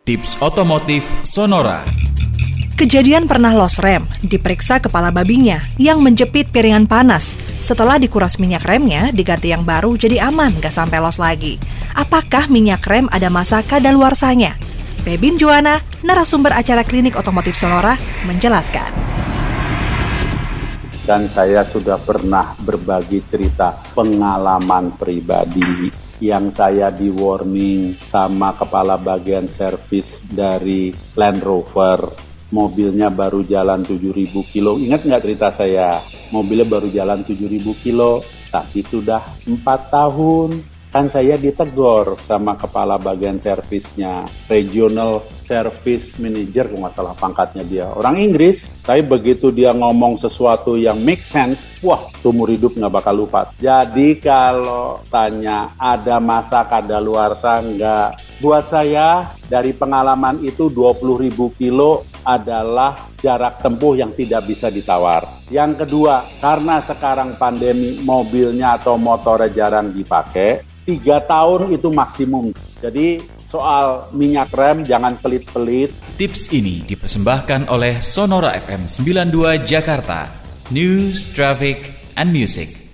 Tips otomotif Sonora. Kejadian pernah los rem, diperiksa kepala babinya yang menjepit piringan panas. Setelah dikuras minyak remnya, diganti yang baru jadi aman, gak sampai los lagi. Apakah minyak rem ada masa kadaluarsanya? Bebin Juana, narasumber acara klinik otomotif Sonora, menjelaskan. Dan saya sudah pernah berbagi cerita pengalaman pribadi yang saya di warning sama kepala bagian servis dari Land Rover mobilnya baru jalan 7000 kilo. Ingat nggak cerita saya? Mobilnya baru jalan 7000 kilo, tapi sudah 4 tahun. Kan saya ditegor sama kepala bagian servisnya, regional service manager kalau nggak salah pangkatnya dia. Orang Inggris, tapi begitu dia ngomong sesuatu yang make sense, wah, tumur hidup nggak bakal lupa. Jadi kalau tanya ada masa kadaluarsa nggak? Buat saya, dari pengalaman itu 20 ribu kilo adalah jarak tempuh yang tidak bisa ditawar. Yang kedua, karena sekarang pandemi mobilnya atau motornya jarang dipakai, tiga tahun itu maksimum. Jadi soal minyak rem jangan pelit-pelit. Tips ini dipersembahkan oleh Sonora FM 92 Jakarta, News, Traffic, and Music.